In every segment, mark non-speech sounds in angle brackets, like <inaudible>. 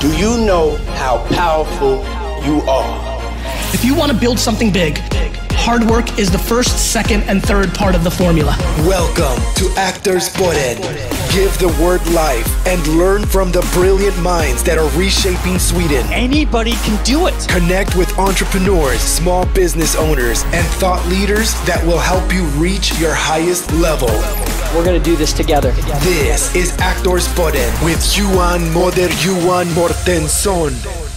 Do you know how powerful you are? If you want to build something big, hard work is the first, second, and third part of the formula. Welcome to Actors Podden. Give the word life and learn from the brilliant minds that are reshaping Sweden. Anybody can do it. Connect with entrepreneurs, small business owners, and thought leaders that will help you reach your highest level. We're going to do this together. This is Actors Podden with Johan Moder Johan Mortensson.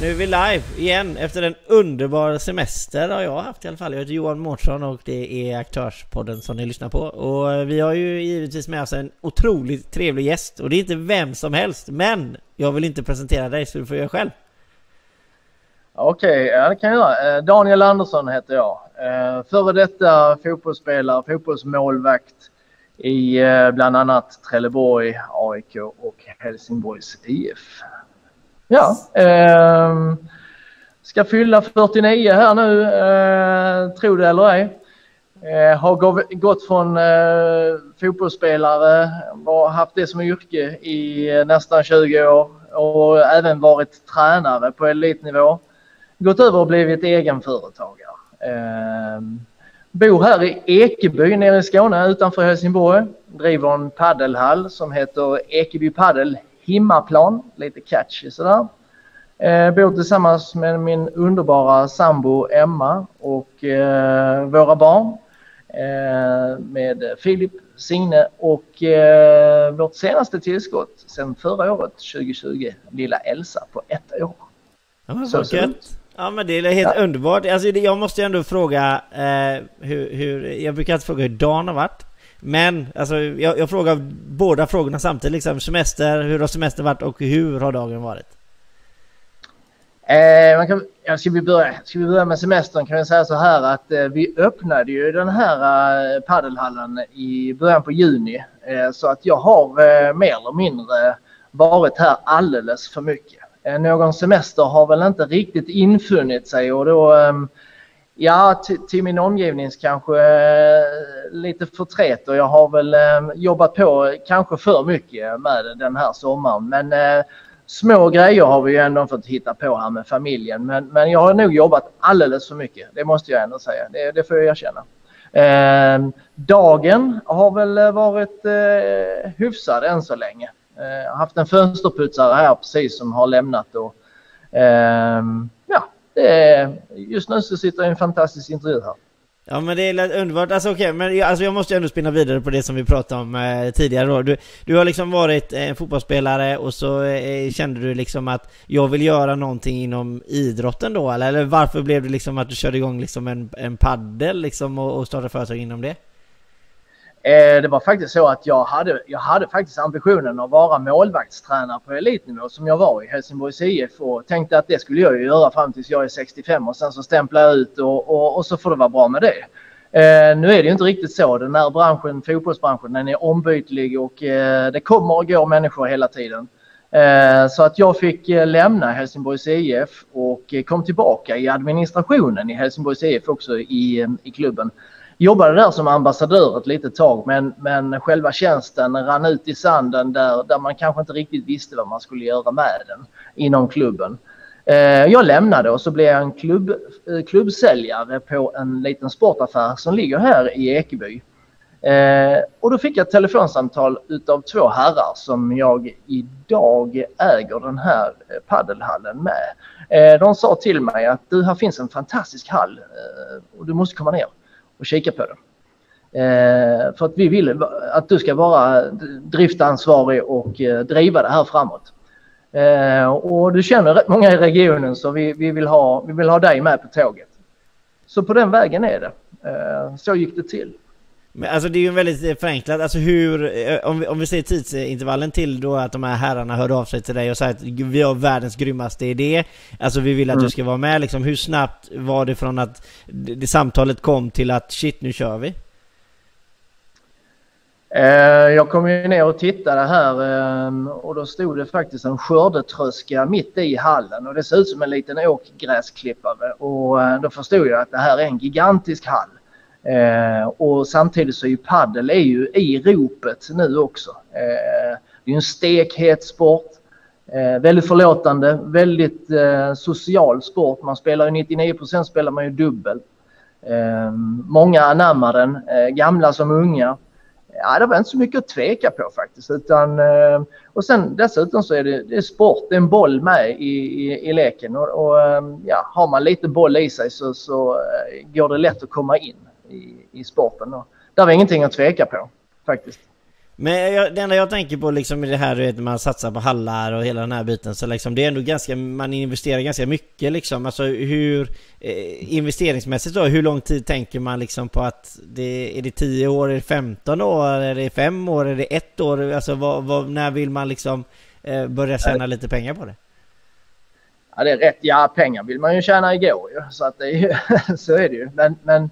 Nu är vi live igen efter en underbar semester har jag haft i alla fall. Jag heter Johan Mårtsson och det är Aktörspodden som ni lyssnar på. Och eh, vi har ju givetvis med oss en otroligt trevlig gäst och det är inte vem som helst. Men jag vill inte presentera dig så du får göra själv. Okej, okay, ja, det kan jag göra. Eh, Daniel Andersson heter jag. Eh, före detta fotbollsspelare, fotbollsmålvakt i bland annat Trelleborg, AIK och Helsingborgs IF. Ja, eh, ska fylla 49 här nu, eh, tro det eller ej. Eh, har gått från eh, fotbollsspelare och haft det som yrke i eh, nästan 20 år och även varit tränare på elitnivå. Gått över och blivit egenföretagare. Eh, bor här i Ekeby nere i Skåne utanför Helsingborg. Driver en paddelhall som heter Ekeby Paddel Himmaplan, lite catchy sådär. Eh, bor tillsammans med min underbara sambo Emma och eh, våra barn. Eh, med Filip, Signe och eh, vårt senaste tillskott sedan förra året, 2020, lilla Elsa på ett år. Ja, så gött. Ja men det är helt ja. underbart. Alltså, jag måste ju ändå fråga eh, hur, hur, jag brukar inte fråga hur dagen har varit. Men alltså, jag, jag frågar båda frågorna samtidigt. Liksom, semester, hur har semestern varit och hur har dagen varit? Eh, man kan, ja, ska, vi börja, ska vi börja med semestern kan jag säga så här att eh, vi öppnade ju den här eh, paddelhallen i början på juni. Eh, så att jag har eh, mer eller mindre varit här alldeles för mycket. Eh, någon semester har väl inte riktigt infunnit sig och då ehm, Ja, till min omgivnings kanske eh, lite förtret och jag har väl eh, jobbat på kanske för mycket med den här sommaren. Men eh, små grejer har vi ju ändå fått hitta på här med familjen. Men, men jag har nog jobbat alldeles för mycket. Det måste jag ändå säga. Det, det får jag erkänna. Eh, dagen har väl eh, varit eh, hyfsad än så länge. Eh, jag har haft en fönsterputsare här precis som har lämnat. Och, eh, är, just nu så sitter jag i en fantastisk intervju här. Ja men det är underbart, alltså okej, okay, men jag, alltså jag måste ändå spinna vidare på det som vi pratade om eh, tidigare då. Du, du har liksom varit eh, fotbollsspelare och så eh, kände du liksom att jag vill göra någonting inom idrotten då eller? Eller varför blev det liksom att du körde igång liksom en, en paddel liksom och, och startade företag inom det? Eh, det var faktiskt så att jag hade, jag hade faktiskt ambitionen att vara målvaktstränare på elitnivå som jag var i Helsingborgs IF och tänkte att det skulle jag ju göra fram tills jag är 65 och sen så stämplar jag ut och, och, och så får det vara bra med det. Eh, nu är det ju inte riktigt så. Den här branschen, fotbollsbranschen, den är ombytlig och eh, det kommer och går människor hela tiden. Eh, så att jag fick eh, lämna Helsingborgs IF och eh, kom tillbaka i administrationen i Helsingborgs IF också i, eh, i klubben jobbade där som ambassadör ett litet tag men, men själva tjänsten rann ut i sanden där, där man kanske inte riktigt visste vad man skulle göra med den inom klubben. Eh, jag lämnade och så blev jag en klubb, eh, klubbsäljare på en liten sportaffär som ligger här i Ekeby. Eh, och då fick jag ett telefonsamtal utav två herrar som jag idag äger den här eh, paddelhallen med. De sa till mig att du, här finns en fantastisk hall och du måste komma ner och kika på det. Eh, för att vi vill att du ska vara driftansvarig och eh, driva det här framåt. Eh, och du känner rätt många i regionen så vi, vi, vill ha, vi vill ha dig med på tåget. Så på den vägen är det. Eh, så gick det till. Men alltså det är ju väldigt förenklat, alltså hur, eh, om vi, om vi ser tidsintervallen till då att de här herrarna hörde av sig till dig och sa att vi har världens grymmaste idé, alltså vi vill att mm. du ska vara med liksom, hur snabbt var det från att det, samtalet kom till att shit nu kör vi? Eh, jag kom ju ner och tittade här eh, och då stod det faktiskt en skördetröska mitt i hallen och det ser ut som en liten åkgräsklippare och då förstod jag att det här är en gigantisk hall. Eh, och samtidigt så är ju padel är ju i ropet nu också. Eh, det är ju en stekhet sport. Eh, väldigt förlåtande, väldigt eh, social sport. Man spelar ju 99 spelar man ju dubbel. Eh, många anammar den, eh, gamla som unga. Ja, det var inte så mycket att tveka på faktiskt. Utan, eh, och sen dessutom så är det, det är sport, det är en boll med i, i, i leken. Och, och eh, ja, har man lite boll i sig så, så eh, går det lätt att komma in i, i sporten. Och där var ingenting att tveka på faktiskt. Men jag, det enda jag tänker på liksom i det här du vet när man satsar på hallar och hela den här biten så liksom det är ändå ganska, man investerar ganska mycket liksom. Alltså hur, eh, investeringsmässigt då, hur lång tid tänker man liksom på att det, är det 10 år, är det 15 år, är det 5 år, är det 1 år? Alltså vad, vad, när vill man liksom eh, börja tjäna lite pengar på det? Ja det är rätt, ja pengar vill man ju tjäna igår ju. Så att det är ju, <laughs> så är det ju. Men, men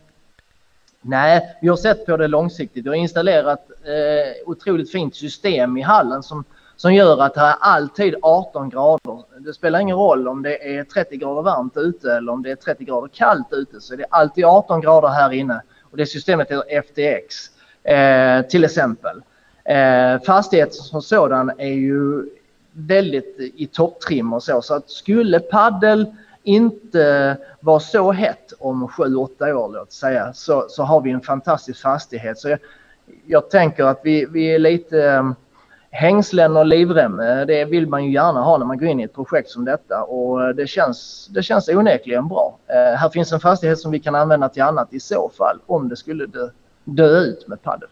Nej, vi har sett på det långsiktigt. Vi har installerat eh, otroligt fint system i hallen som, som gör att det är alltid 18 grader. Det spelar ingen roll om det är 30 grader varmt ute eller om det är 30 grader kallt ute så är det alltid 18 grader här inne. Och det systemet heter FTX eh, till exempel. Eh, fastigheten som sådan är ju väldigt i topptrim och så. Så att skulle paddel inte var så hett om 7-8 år låt säga så, så har vi en fantastisk fastighet. Så jag, jag tänker att vi, vi är lite ehm, hängslen och livrem. Det vill man ju gärna ha när man går in i ett projekt som detta och det känns, det känns onekligen bra. Eh, här finns en fastighet som vi kan använda till annat i så fall om det skulle dö, dö ut med padel.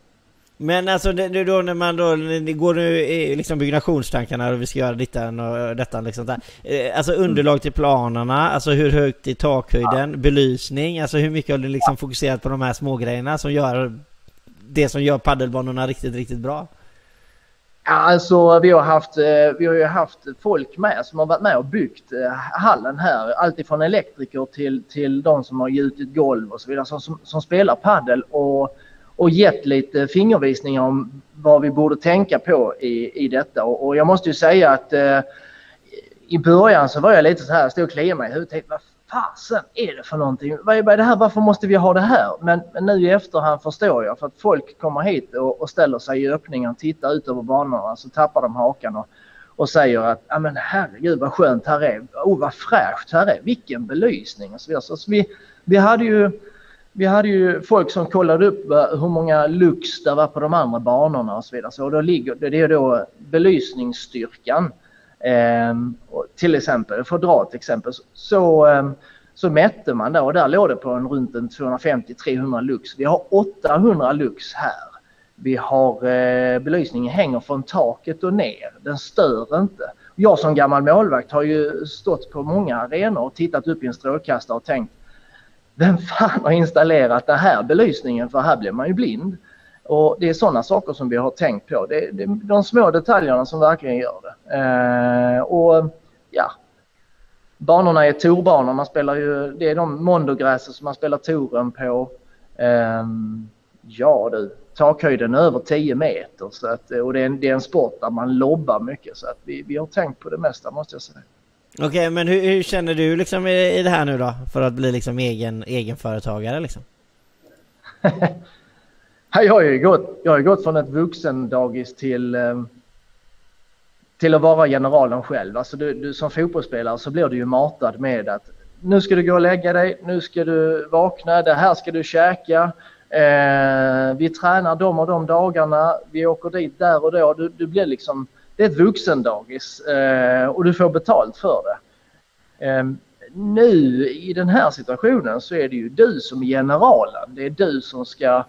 Men alltså det, då när man då, det går nu i liksom byggnationstankarna och vi ska göra dittan och detta liksom där. Eh, alltså underlag till planerna, alltså hur högt är takhöjden, ja. belysning, alltså hur mycket har du liksom fokuserat på de här små grejerna som gör det som gör paddelbanorna riktigt, riktigt bra? Ja, alltså vi har, haft, eh, vi har ju haft folk med som har varit med och byggt eh, hallen här. Alltifrån elektriker till, till de som har gjutit golv och så vidare som, som, som spelar paddel och och gett lite fingervisningar om vad vi borde tänka på i, i detta. Och, och jag måste ju säga att eh, i början så var jag lite så här, stod och kliade mig i huvudet. Vad fasen är det för någonting? Vad är det här? Varför måste vi ha det här? Men, men nu i efterhand förstår jag för att folk kommer hit och, och ställer sig i öppningen och tittar ut över banorna så tappar de hakan och, och säger att ja men herregud vad skönt här är. Oh vad fräscht här är. Vilken belysning alltså, och så vidare. Så vi, vi hade ju vi hade ju folk som kollade upp hur många lux det var på de andra banorna och så vidare. Så då ligger, det är då belysningsstyrkan. Eh, till exempel, för att dra ett exempel, så, eh, så mätte man där och där låg det på en runt 250-300 lux. Vi har 800 lux här. Vi har eh, belysningen hänger från taket och ner. Den stör inte. Jag som gammal målvakt har ju stått på många arenor och tittat upp i en strålkastare och tänkt vem fan har installerat den här belysningen för här blir man ju blind. Och det är sådana saker som vi har tänkt på. Det är, det är de små detaljerna som verkligen gör det. Eh, och ja, banorna är torbanor. Man spelar ju, det är de mondogräser som man spelar touren på. Eh, ja du, takhöjden är över 10 meter så att, och det är, en, det är en sport där man lobbar mycket så att vi, vi har tänkt på det mesta måste jag säga. Okej, okay, men hur, hur, känner du liksom i, i det här nu då? För att bli liksom egen, egenföretagare liksom? <laughs> jag, har ju gått, jag har ju gått från ett vuxendagis till, eh, till att vara generalen själv. Alltså du, du, som fotbollsspelare så blir du ju matad med att nu ska du gå och lägga dig, nu ska du vakna, det här ska du käka. Eh, vi tränar de och de dagarna, vi åker dit där och då. Du, du blir liksom det är ett vuxendagis eh, och du får betalt för det. Ehm, nu i den här situationen så är det ju du som är generalen. Det är du som ska...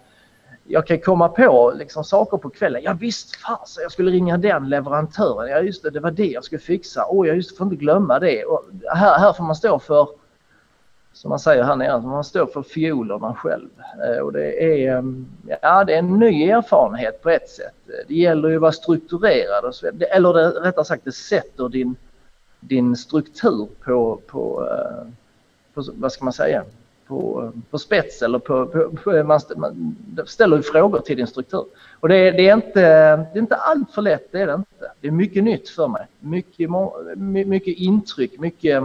Jag kan komma på liksom saker på kvällen. Ja visst fasen, jag skulle ringa den leverantören. Ja just det, det var det jag skulle fixa. Åh, oh, jag just får inte glömma det. Och här, här får man stå för som man säger här nere, man står för fiolerna själv. Eh, och det är, ehm, ja, det är en ny erfarenhet på ett sätt. Det gäller ju att vara strukturerad och så, eller det, rättare sagt det sätter din, din struktur på, på, eh, på, vad ska man säga, på, eh, på spets eller på, på, på man, man ställer frågor till din struktur. Och det, det, är inte, det är inte allt för lätt, det är det inte. Det är mycket nytt för mig. Mycket, mycket intryck, mycket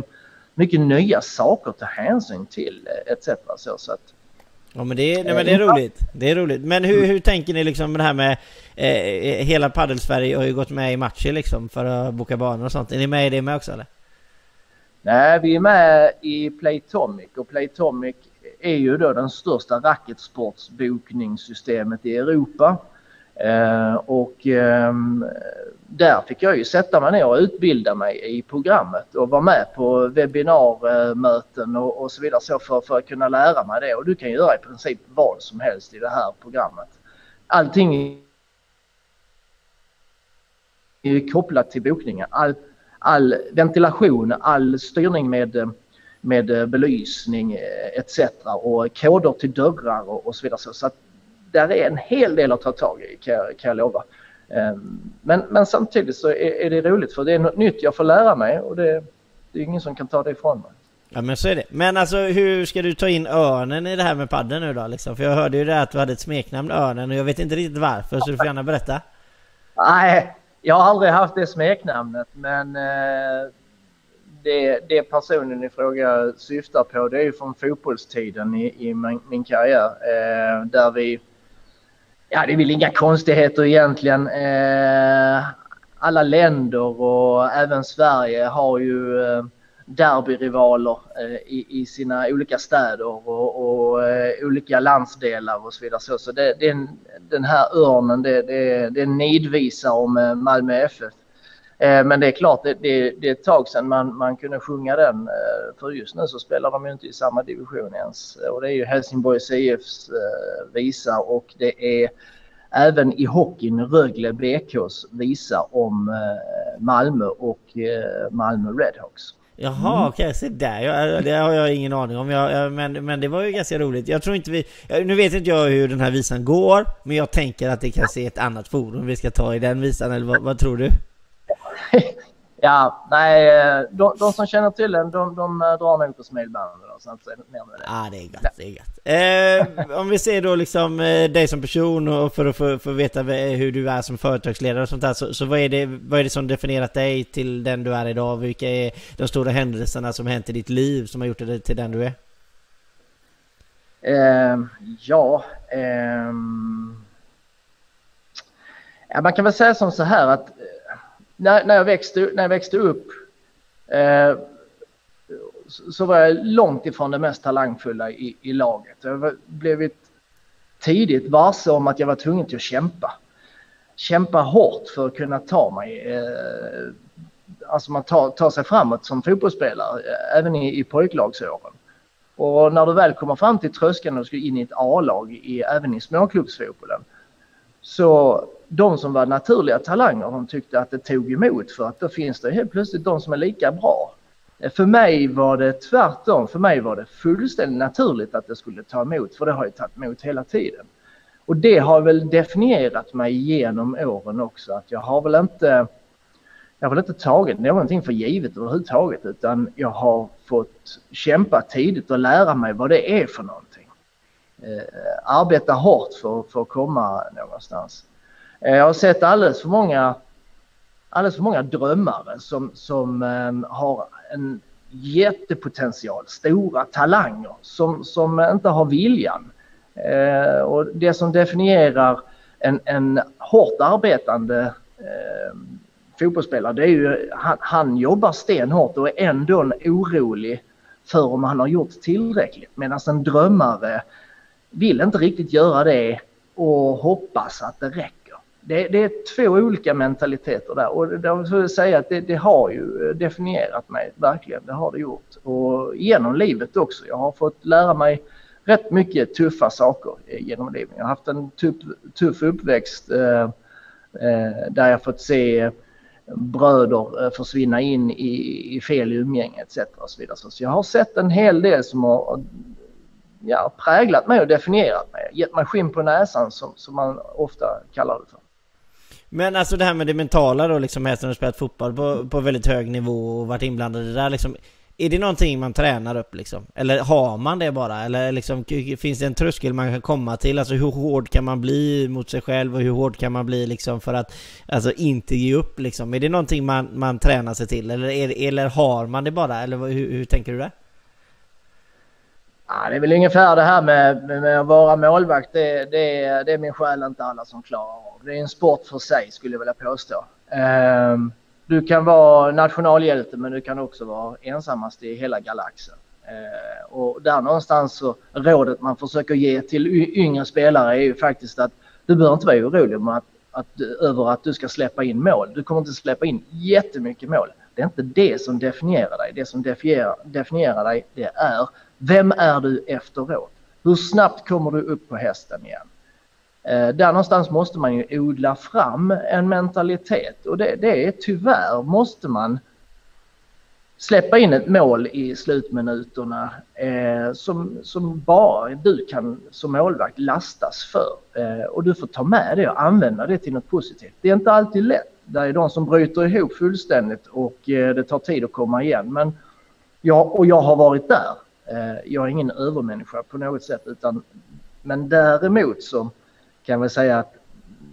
mycket nya saker att ta hänsyn till etc. Så, så att, Ja men det är, nej, men det är roligt. Det är roligt. Men hur, hur tänker ni liksom det här med eh, hela paddelsverige har ju gått med i matcher liksom för att boka banor och sånt. Är ni med i det med också eller? Nej, vi är med i Playtomic och Playtomic är ju då den största racketsportsbokningssystemet i Europa. Eh, och eh, där fick jag ju sätta mig ner och utbilda mig i programmet och vara med på webbinarmöten och, och så vidare så för, för att kunna lära mig det. Och du kan göra i princip vad som helst i det här programmet. Allting är ju kopplat till bokningen. All, all ventilation, all styrning med, med belysning eh, etc. och koder till dörrar och, och så vidare. Så, så att där är en hel del att ta tag i kan jag, kan jag lova. Ehm, men, men samtidigt så är, är, det roligt för det är något nytt jag får lära mig och det, det är ingen som kan ta det ifrån mig. Ja men så är det. Men alltså hur ska du ta in örnen i det här med padden nu då liksom? För jag hörde ju det att du hade ett smeknamn Örnen och jag vet inte riktigt varför så du får gärna berätta. Nej, jag har aldrig haft det smeknamnet men eh, det, det personen i fråga syftar på det är ju från fotbollstiden i, i min, min karriär eh, där vi ja, det är väl inga konstigheter egentligen. Eh, alla länder och även Sverige har ju eh, derbyrivaler eh, i, i, sina olika städer och, och eh, olika landsdelar och så vidare. Så, så det, det, den här örnen, det, det, det nidvisar om eh, Malmö FF. Eh, men det är klart, det, det, det är ett tag sedan man, man kunde sjunga den. För just nu så spelar de ju inte i samma division ens. Och det är ju Helsingborgs IFs visa och det är även i hockeyn Rögle BKs visa om Malmö och Malmö Redhawks. Jaha mm. okej, okay, se där. Jag, det har jag ingen aning om. Jag, jag, men, men det var ju ganska roligt. Jag tror inte vi... Nu vet inte jag hur den här visan går, men jag tänker att det kanske är ett annat forum vi ska ta i den visan, eller vad, vad tror du? <laughs> Ja, nej, eh, de, de, som känner till den, de, de eh, drar nog på smilbanden så är det mer med det. Ja, ah, det är gott, det är gott. Eh, om vi ser då liksom eh, dig som person och för att få, få veta hur du är som företagsledare och sånt där, så, så vad, är det, vad är det som definierat dig till den du är idag? Vilka är de stora händelserna som hänt i ditt liv som har gjort dig till den du är? Eh, ja, eh, ja, man kan väl säga som så här att när, när, jag, växte, när jag växte upp eh, så var jag långt ifrån det mest talangfulla i, i laget. Jag blev tidigt varse om att jag var tvungen till att kämpa. Kämpa hårt för att kunna ta mig, eh, alltså man tar, tar sig framåt som fotbollsspelare, eh, även i, i pojklagsåren. Och när du väl kommer fram till tröskeln och ska in i ett A-lag, i, även i småklubbsfotbollen, så de som var naturliga talanger de tyckte att det tog emot för att då finns det helt plötsligt de som är lika bra. Eh, för mig var det tvärtom. För mig var det fullständigt naturligt att det skulle ta emot för det har ju tagit emot hela tiden. Och det har väl definierat mig genom åren också att jag har väl inte jag har väl inte tagit någonting för givet överhuvudtaget utan jag har fått kämpa tidigt och lära mig vad det är för någonting. Eh, arbeta hårt för, för att komma någonstans. Eh, jag har sett alldeles för många, alldeles för många drömmare som, som ehm, har en jättepotential, stora talanger som, som inte har viljan. Eh, och det som definierar en, en hårt arbetande ehm, fotbollsspelare det är ju han, han jobbar stenhårt och är ändå orolig för om han har gjort tillräckligt. Medan en drömmare vill inte riktigt göra det och hoppas att det räcker. Det, det, är två olika mentaliteter där och det vill säga att det, det, har ju eh, definierat mig, verkligen. Det har det gjort. Och genom livet också. Jag har fått lära mig rätt mycket tuffa saker eh, genom livet. Jag har haft en tuff, tuff uppväxt eh, eh, där jag fått se bröder eh, försvinna in i, i fel umgänge etc. Och så, vidare. så jag har sett en hel del som har ja, präglat mig och definierat mig. Gett mig skinn på näsan som, som man ofta kallar det för. Men alltså det här med det mentala då liksom, hästen har du spelat fotboll på, på väldigt hög nivå och varit inblandad i det där liksom. Är det någonting man tränar upp liksom? Eller har man det bara? Eller liksom, finns det en tröskel man kan komma till? Alltså hur hård kan man bli mot sig själv och hur hård kan man bli liksom för att alltså, inte ge upp liksom? Är det någonting man, man tränar sig till? Eller, är, eller har man det bara? Eller hur, hur tänker du där? Ja, det är väl ungefär det här med, med, med att vara målvakt. Det, det, det är min själ inte alla som klarar av. Det är en sport för sig skulle jag vilja påstå. Um, du kan vara nationalhjälte men du kan också vara ensammast i hela galaxen. Uh, och där någonstans så rådet man försöker ge till yngre spelare är ju faktiskt att du behöver inte vara orolig om att, att, över att du ska släppa in mål. Du kommer inte släppa in jättemycket mål. Det är inte det som definierar dig. Det som definierar, definierar dig det är vem är du efteråt? Hur snabbt kommer du upp på hästen igen? Eh, där någonstans måste man ju odla fram en mentalitet och det, det är tyvärr måste man släppa in ett mål i slutminuterna eh, som, som bara du kan som målvakt lastas för. Eh, och du får ta med det och använda det till något positivt. Det är inte alltid lätt. Det är de som bryter ihop fullständigt och eh, det tar tid att komma igen. Men jag, och jag har varit där. Eh, jag är ingen övermänniska på något sätt utan men däremot så kan vi säga att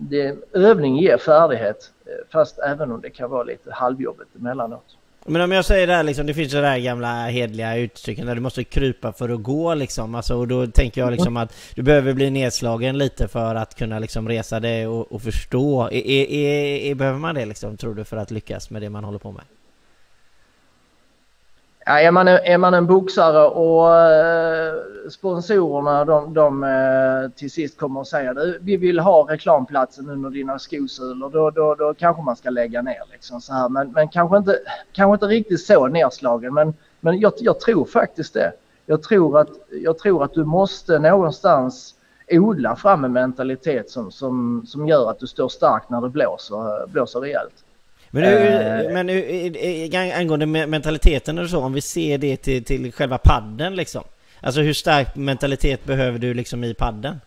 det, övning ger färdighet eh, fast även om det kan vara lite halvjobbigt emellanåt. Men om jag säger det här liksom, det finns ju det här gamla hedliga uttrycken där du måste krypa för att gå liksom. Alltså, och då tänker jag liksom att du behöver bli nedslagen lite för att kunna liksom resa dig och, och förstå. E, e, e, e behöver man det liksom, tror du, för att lyckas med det man håller på med? Ja, är, man, är man en boxare och eh, sponsorerna de, de eh, till sist kommer att säga vi vill ha reklamplatsen under dina skosulor då, då, då kanske man ska lägga ner. Liksom så här. Men, men kanske, inte, kanske inte riktigt så nedslagen men, men jag, jag tror faktiskt det. Jag tror, att, jag tror att du måste någonstans odla fram en mentalitet som, som, som gör att du står stark när det blåser, blåser rejält. Men, uh, men uh, angående mentaliteten eller så, om vi ser det till, till själva padden liksom. Alltså hur stark mentalitet behöver du liksom i padden?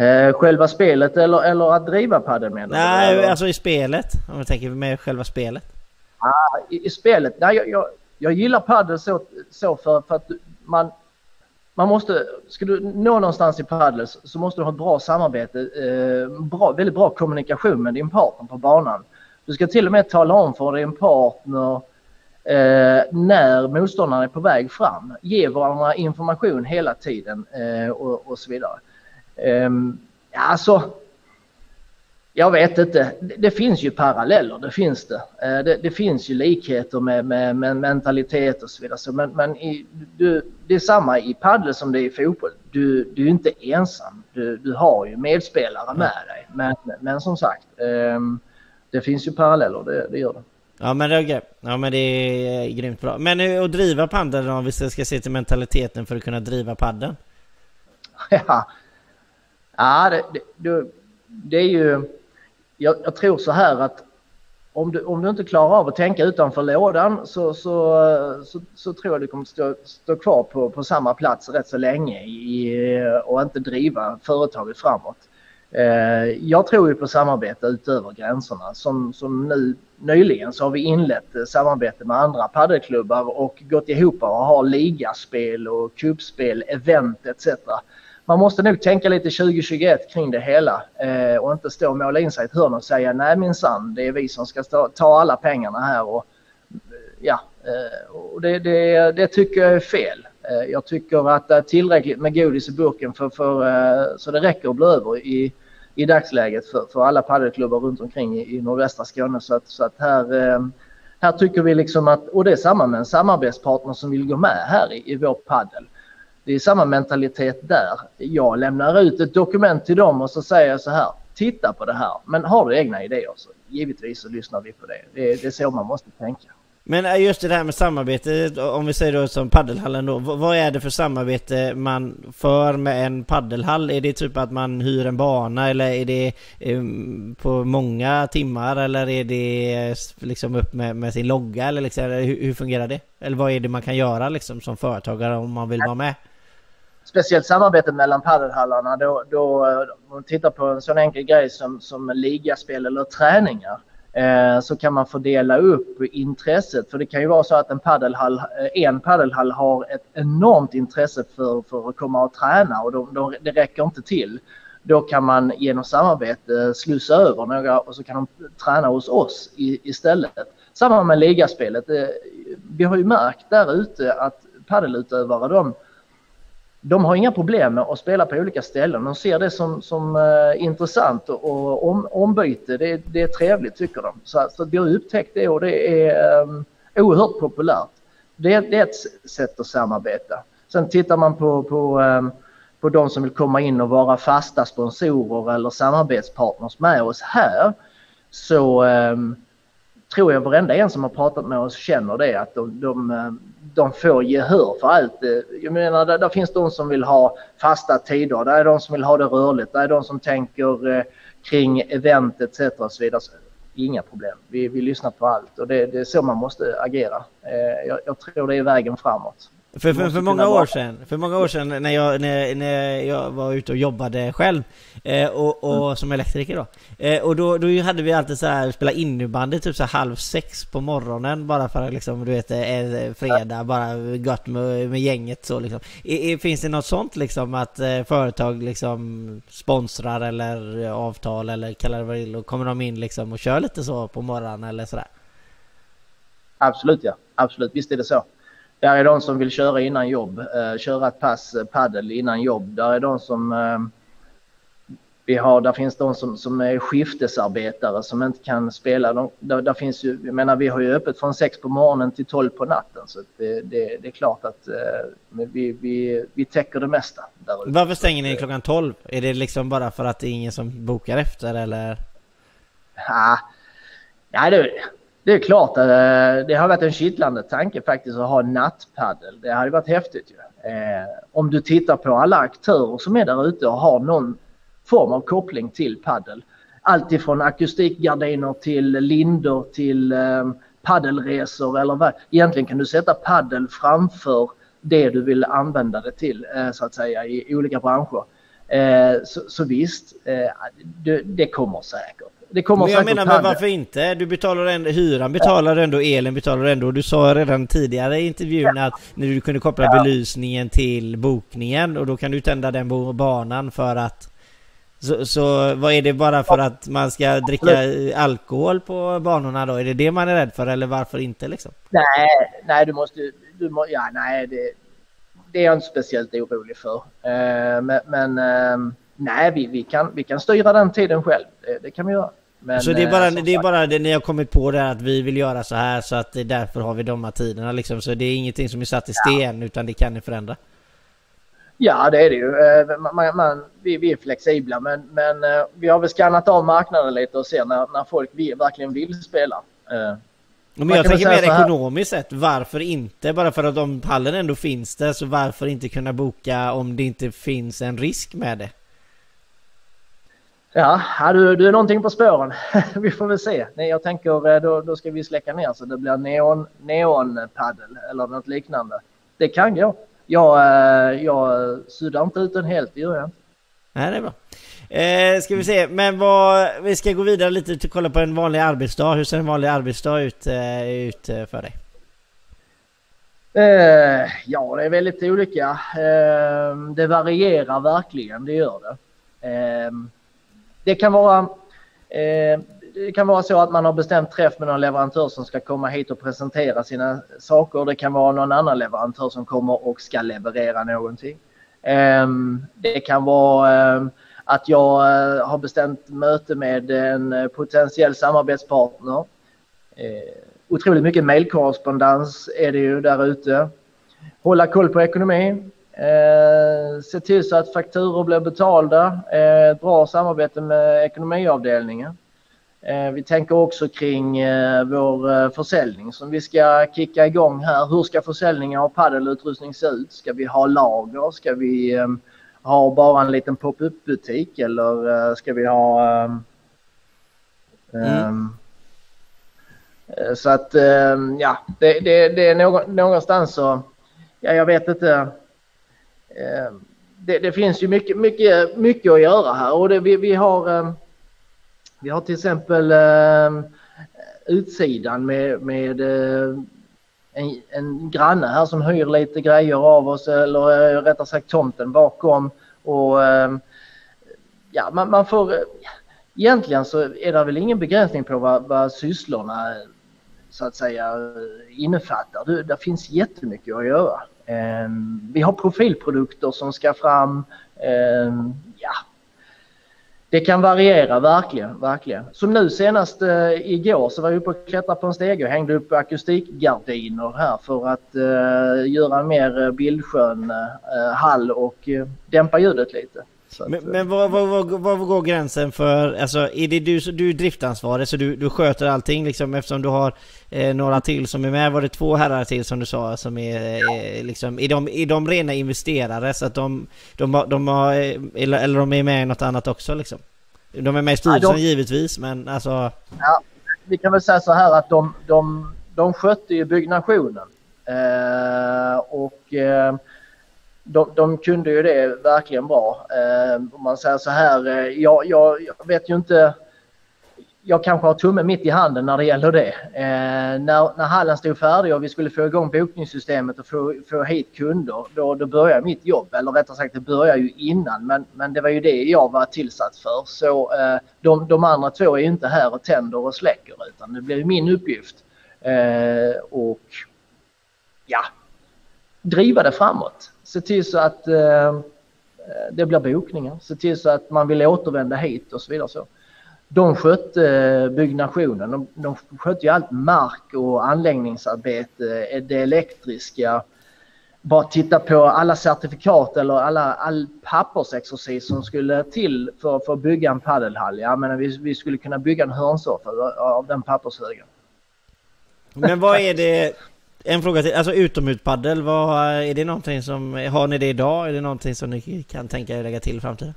Uh, själva spelet eller, eller att driva padden menar Nej, du, alltså i spelet. Om vi tänker med själva spelet. Ah, i, i spelet? Nej, jag, jag, jag gillar padel så, så för, för att man, man måste, ska du nå någonstans i padel så måste du ha ett bra samarbete, eh, bra, väldigt bra kommunikation med din partner på banan. Du ska till och med tala om för din partner eh, när motståndaren är på väg fram. Ge varandra information hela tiden eh, och, och, så vidare. Eh, alltså, jag vet inte. Det, finns ju paralleller, det finns det. Eh, det, det finns ju likheter med, med, med, mentalitet och så vidare. Men, men i, du, det är samma i padel som det är i fotboll. Du, du är inte ensam. Du, du har ju medspelare med dig. Men, men som sagt, ehm, det finns ju paralleller, det, det gör det. Ja men det är, ja, men det är grymt bra. Men att driva padel om vi ska se till mentaliteten för att kunna driva padden? <laughs> Ja, ja det, det, det är ju jag, jag, tror så här att om du, om du inte klarar av att tänka utanför lådan så, så, så, så tror jag du kommer stå, stå kvar på, på samma plats rätt så länge i, och inte driva företaget framåt. Eh, jag tror ju på samarbete utöver gränserna. Som, som nu nyligen så har vi inlett eh, samarbete med andra paddelklubbar och gått ihop och har ligaspel och kubspel, event etc man måste nog tänka lite 2021 kring det hela eh, och inte stå och måla in sig i ett hörn och säga nej minsann, det är vi som ska stå, ta alla pengarna här och eh, ja, eh, och det, det, det, tycker jag är fel. Eh, jag tycker att det är tillräckligt med godis i burken för, för, eh, så det räcker att bli över i, i dagsläget för, för alla paddelklubbar runt omkring i, i nordvästra Skåne. Så att, så att här, eh, här tycker vi liksom att, och det är samma med en samarbetspartner som vill gå med här i, i vår paddel det är samma mentalitet där. Jag lämnar ut ett dokument till dem och så säger jag så här. Titta på det här. Men har du egna idéer så givetvis så lyssnar vi på det. Det, det är så man måste tänka. Men just det här med samarbete, om vi säger då som paddelhallen då. Vad är det för samarbete man för med en paddelhall? Är det typ att man hyr en bana eller är det ehm, på många timmar eller är det liksom upp med, med sin logga eller liksom, hur, hur, fungerar det? Eller vad är det man kan göra liksom som företagare om man vill vara med? Speciellt samarbetet mellan padelhallarna då, då om man tittar på en sån enkel grej som, som ligaspel eller träningar eh, så kan man fördela upp intresset. För det kan ju vara så att en padelhall, eh, en padelhall har ett enormt intresse för, för att komma och träna och de, de, det räcker inte till. Då kan man genom samarbete slussa över några och så kan de träna hos oss i, istället. Samma med ligaspelet. Eh, vi har ju märkt där ute att paddelutövare de, de har inga problem med att spela på olika ställen. De ser det som, som uh, intressant och om, ombyte, det, det är trevligt tycker de. Så, så vi har upptäckt det och det är um, oerhört populärt. Det, det, är ett sätt att samarbeta. Sen tittar man på, på, um, på de som vill komma in och vara fasta sponsorer eller samarbetspartners med oss här så um, tror jag varenda en som har pratat med oss känner det att de, de, de får gehör för allt. Eh, jag menar, där, där, finns de som vill ha fasta tider, där är de som vill ha det rörligt, där är de som tänker eh, kring event etc. Och så vidare. Inga problem. Vi, vi lyssnar på allt och det, det är så man måste agera. Eh, jag, jag tror det är vägen framåt. För, för, för många år sedan, för många år sedan när jag, när, när jag var ute och jobbade själv eh, och, och mm. som elektriker då. Eh, och då, då hade vi alltid så här spela innebandy typ så halv sex på morgonen bara för att liksom du vet eh, fredag bara gott med, med gänget så liksom. I, finns det något sånt liksom att eh, företag liksom sponsrar eller avtal eller kallar det vad vill och kommer de in liksom och kör lite så på morgonen eller sådär? Absolut ja, absolut visst är det så. Där är de som vill köra innan jobb, eh, köra ett pass eh, paddel innan jobb. Där är de som eh, vi har, där finns de som, som är skiftesarbetare som inte kan spela. De, där, där, finns ju, jag menar vi har ju öppet från 6 på morgonen till 12 på natten så det, det, det är klart att eh, vi, vi, vi täcker det mesta. Där Varför stänger ni klockan 12? Är det liksom bara för att det är ingen som bokar efter eller? Ja, ja det, det är klart, eh, det har varit en kittlande tanke faktiskt att ha nattpaddel. Det hade varit häftigt ju. Eh, om du tittar på alla aktörer som är där ute och har någon form av koppling till paddel. Allt ifrån akustikgardiner till lindor till eh, paddelresor eller vad. Egentligen kan du sätta paddel framför det du vill använda det till så att säga i olika branscher. Så, så visst, det kommer säkert. Det kommer men jag menar, men varför inte? Du betalar ändå, hyran betalar ändå, elen betalar ändå. Du sa redan tidigare i intervjun att när du kunde koppla ja. belysningen till bokningen och då kan du tända den banan för att så, så vad är det bara för att man ska dricka alkohol på banorna då? Är det det man är rädd för eller varför inte liksom? Nej, nej du måste, du må, ja nej det, det är jag inte speciellt orolig för. Uh, men, men uh, nej vi, vi, kan, vi kan styra den tiden själv, det, det kan vi göra. Men, så det är bara, eh, det, är bara det ni har kommit på det att vi vill göra så här så att därför har vi de här tiderna liksom. Så det är ingenting som är satt i sten ja. utan det kan ni förändra. Ja det är det ju. Eh, man, man, vi, vi, är flexibla men, men eh, vi har väl skannat av marknaden lite och ser när, när folk vill, verkligen vill spela. Men jag tänker mer ekonomiskt sett, varför inte? Bara för att om pallen ändå finns där så varför inte kunna boka om det inte finns en risk med det? Ja, du, du är någonting på spåren. <laughs> vi får väl se. Nej, jag tänker eh, då, då ska vi släcka ner så det blir neon, neonpaddel eller något liknande. Det kan gå. Jag, eh, jag suddar inte ut den helt, det gör jag inte. Nej, det är bra. Eh, ska vi se, men vad, vi ska gå vidare lite och kolla på en vanlig arbetsdag. Hur ser en vanlig arbetsdag ut, eh, ut eh, för dig? Eh, ja, det är väldigt olika. Eh, det varierar verkligen, det gör det. Det kan vara eh, det kan vara så att man har bestämt träff med någon leverantör som ska komma hit och presentera sina saker. Det kan vara någon annan leverantör som kommer och ska leverera någonting. Ehm, det kan vara ehm, att jag eh, har bestämt möte med en eh, potentiell samarbetspartner. Eh, otroligt mycket mejlkorrespondens är det ju där ute. Hålla koll på ekonomi, Eh, se till så att fakturor blir betalda. Eh, bra samarbete med ekonomiavdelningen. Eh, vi tänker också kring eh, vår eh, försäljning som vi ska kicka igång här. Hur ska försäljningen av paddelutrustning se ut? Ska vi ha lager? Ska vi eh, ha bara en liten pop-up butik eller ska vi ha mm. Så att ja, det, det, det är någonstans så, ja jag vet inte Eh, Ehm, det, det, finns ju mycket, mycket, mycket att göra här och det, vi, vi, har, ehm, vi har till exempel ehm, utsidan med, med eh, en, en granne här som hyr lite grejer av oss eller eh, rättare sagt tomten bakom och ja, man, man får eh, egentligen så är det väl ingen begränsning på vad, vad sysslorna så att säga innefattar. Det, det finns jättemycket att göra. Ehm, vi har profilprodukter som ska fram. Ehm, ja, det kan variera verkligen, verkligen. Som nu senast eh, igår så var jag uppe och klättrade på en stege och hängde upp akustikgardiner här för att eh, göra en mer eh, bildskön eh, hall och eh, dämpa ljudet lite. Men, men var, var, var, var, går gränsen för, alltså är det du, du är driftansvarig så du, du sköter allting liksom eftersom du har eh, några till som är med? Var det två herrar till som du sa som är eh, liksom, är de, är de rena investerare så att de, de, de, de har, eller, eller de är med i något annat också liksom? De är med i styrelsen givetvis men alltså... Ja, vi kan väl säga så här att de, de, de skötte ju byggnationen. Eh, och eh, de, de kunde ju det verkligen bra. Eh, om man säger så här, eh, jag, jag, jag, vet ju inte. Jag kanske har tummen mitt i handen när det gäller det. Eh, när, när hallen stod färdig och vi skulle få igång bokningssystemet och få, få hit kunder, då, då började mitt jobb. Eller rättare sagt, det började ju innan, men, men det var ju det jag var tillsatt för. Så eh, de, de andra två är ju inte här och tänder och släcker, utan det blir min uppgift. Eh, och ja, driva det framåt se till så att eh, det blir bokningar, se till så att man vill återvända hit och så vidare. Så. De skötte eh, byggnationen, de, de skötte ju allt mark och anläggningsarbete, eh, det elektriska, bara titta på alla certifikat eller alla, all pappersexercis som skulle till för, för att bygga en paddelhall. Jag menar, vi, vi skulle kunna bygga en hörnsoffa av den pappershögen. Men vad är det, en fråga till, alltså utomhuspaddel, vad, är det någonting som, har ni det idag? Är det någonting som ni kan tänka er lägga till i framtiden?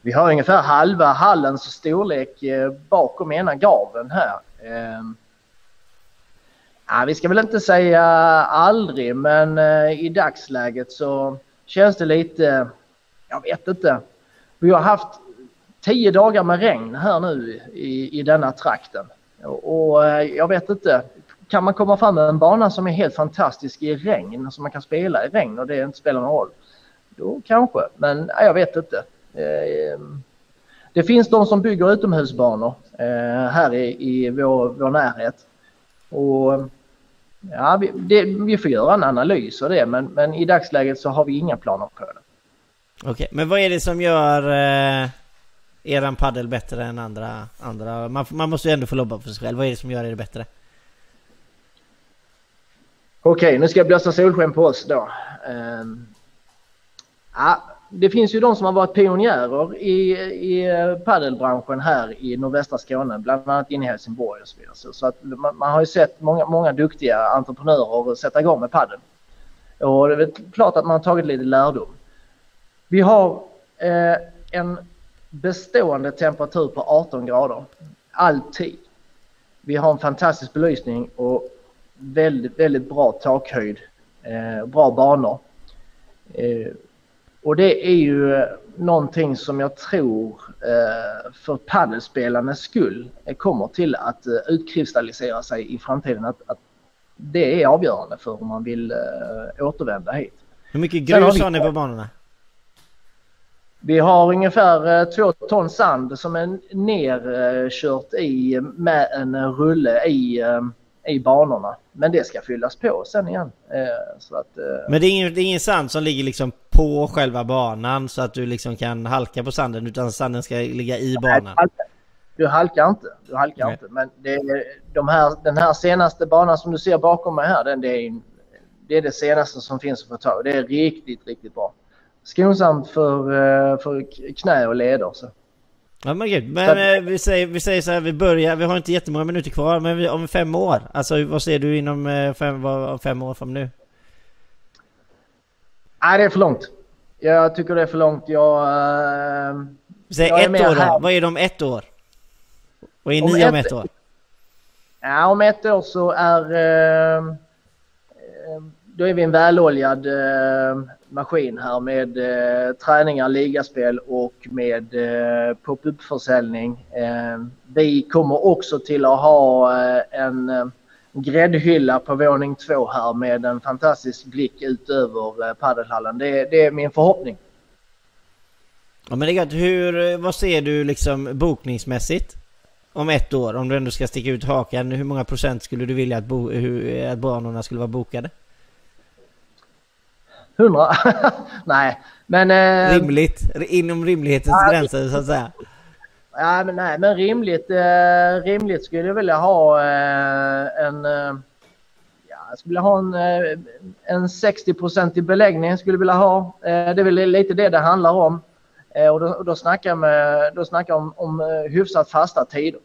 Vi har ungefär halva hallens storlek eh, bakom ena gaveln här. Ehm, ja, vi ska väl inte säga aldrig, men eh, i dagsläget så känns det lite, jag vet inte. Vi har haft tio dagar med regn här nu i, i denna trakten. Och, och eh, jag vet inte, kan man komma fram med en bana som är helt fantastisk i regn, som man kan spela i regn och det inte spelar någon roll, då kanske. Men nej, jag vet inte. Ehm, det finns de som bygger utomhusbanor eh, här i, i vår, vår närhet. Och ja, vi, det, vi får göra en analys av det, men, men i dagsläget så har vi inga planer på det. Okej, okay, men vad är det som gör eh, eran paddel bättre än andra? andra? Man, man måste ju ändå få lobba för sig själv. Vad är det som gör er bättre? Okej, nu ska jag blåsa solsken på oss då. Ehm, ja, det finns ju de som har varit pionjärer i, i eh, paddelbranschen här i nordvästra Skåne, bland annat inne i Helsingborg och så vidare. Så, att man, man, har ju sett många, många duktiga entreprenörer sätta igång med padel. Och det är väl klart att man har tagit lite lärdom. Vi har eh, en bestående temperatur på 18 grader, alltid. Vi har en fantastisk belysning och väldigt, väldigt bra takhöjd, eh, bra banor. Eh, och det är ju någonting som jag tror eh, för paddelspelarnas skull kommer till att eh, utkristallisera sig i framtiden. Att, att det är avgörande för om man vill eh, återvända hit. Hur mycket grus har, ni på banorna? Vi har ungefär eh, två ton sand som är nerkört i med en rulle i eh, i banorna. Men det ska fyllas på sen igen. Eh, så att, eh, Men det är, ingen, det är ingen sand som ligger liksom på själva banan så att du liksom kan halka på sanden utan sanden ska ligga i banan? du halkar inte. Du halkar inte. Men det är, de här, den här senaste banan som du ser bakom mig här, den, det, är, det är det senaste som finns att få tag Det är riktigt, riktigt bra. Skonsamt för, eh, för knä och leder. Så. Ja men gud, men så, eh, vi, säger, vi säger så här, vi börjar, vi har inte jättemånga minuter kvar, men vi, om fem år? Alltså vad ser du inom eh, fem, vad, fem år från nu? Nej, det är för långt. Jag tycker det är för långt. Jag... Äh, Säg jag ett år då. Vad är det om ett år? Vad är om ni om ett, ett år? Ja, om ett år så är... Äh, då är vi en väloljad eh, maskin här med eh, träningar, ligaspel och med eh, pop-up-försäljning. Eh, vi kommer också till att ha eh, en eh, gräddhylla på våning två här med en fantastisk blick ut över eh, padelhallen. Det, det är min förhoppning. Ja men det är. Hur, eh, vad ser du liksom bokningsmässigt? Om ett år, om du ändå ska sticka ut hakan, hur många procent skulle du vilja att, bo, hur, eh, att banorna skulle vara bokade? 100? <laughs> nej, men... Eh, Rimligt, inom rimlighetens ja, gränser så att säga. Ja, men nej, men rimligt, eh, rimligt skulle jag vilja ha eh, en... Eh, ja, jag skulle vilja ha en, eh, en 60 i beläggning. Skulle vilja ha. Eh, det är väl lite det det handlar om. Och då, då snackar jag, med, då snackar om, om hyfsat fasta tider.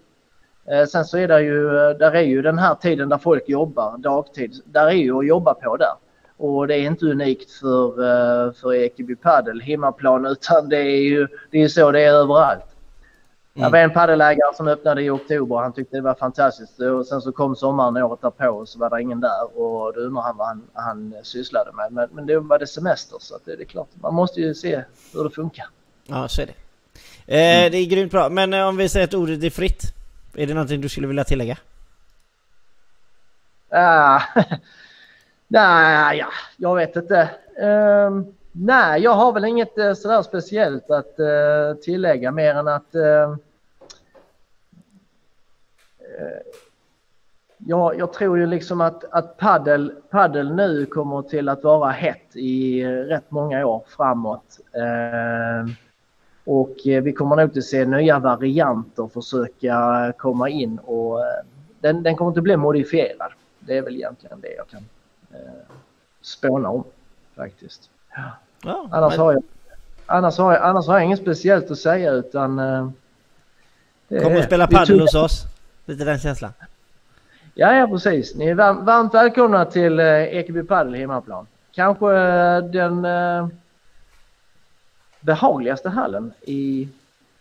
Sen så är det ju, där är ju den här tiden där folk jobbar, dagtid, där är ju att jobba på där. Och det är inte unikt för, för Ekeby Padel, hemmaplan, utan det är ju det är så det är överallt. Mm. Det var en paddelägare som öppnade i oktober han tyckte det var fantastiskt. Och sen så kom sommaren året därpå och så var det ingen där och då undrar han vad han, han sysslade med. Men, men det var det semester så det, det är klart, man måste ju se hur det funkar. Ja, så är det. Eh, mm. Det är grymt bra. Men eh, om vi säger att ordet är fritt. Är det någonting du skulle vilja tillägga? Ah, <laughs> nej, ja, jag vet inte. Uh, nej, jag har väl inget uh, sådär speciellt att uh, tillägga mer än att ehm, eh, uh, Ja, jag tror ju liksom att, att paddel, paddel nu kommer till att vara hett i rätt många år framåt. Ehm, eh, och vi kommer nog att se nya varianter försöka komma in och den, den kommer inte bli modifierad. Det är väl egentligen det jag kan eh, spåna om faktiskt. Ja, annars, men... har jag, annars, har jag, annars har jag inget speciellt att säga utan... Eh, Kommer att spela padel hos oss? Lite den känslan. Ja, ja precis. Ni är varmt välkomna till eh, Ekeby Padel hemmaplan. Kanske eh, den eh, behagligaste hallen i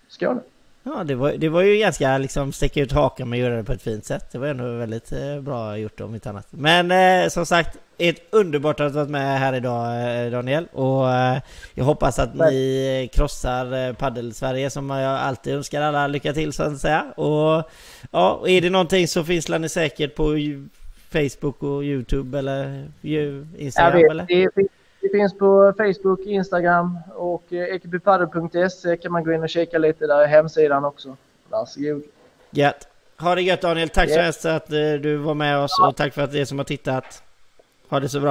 Skåne. Ja, det var, det var ju ganska liksom sticka ut hakan men göra det på ett fint sätt. Det var ändå väldigt eh, bra gjort om inte annat. Men eh, som sagt, ett underbart att ha varit med här idag eh, Daniel. Och eh, jag hoppas att ni krossar eh, Paddel-Sverige som jag alltid önskar alla lycka till så att säga. Och ja, är det någonting så finns ni säkert på Facebook och Youtube eller Instagram? Ja, eller? Det, det finns på Facebook, Instagram och ekipipadel.se kan man gå in och kika lite. Där är hemsidan också. Varsågod. Gött. Ha det gött Daniel. Tack så hemskt att du var med oss och tack för att det som har tittat. Ha det så bra.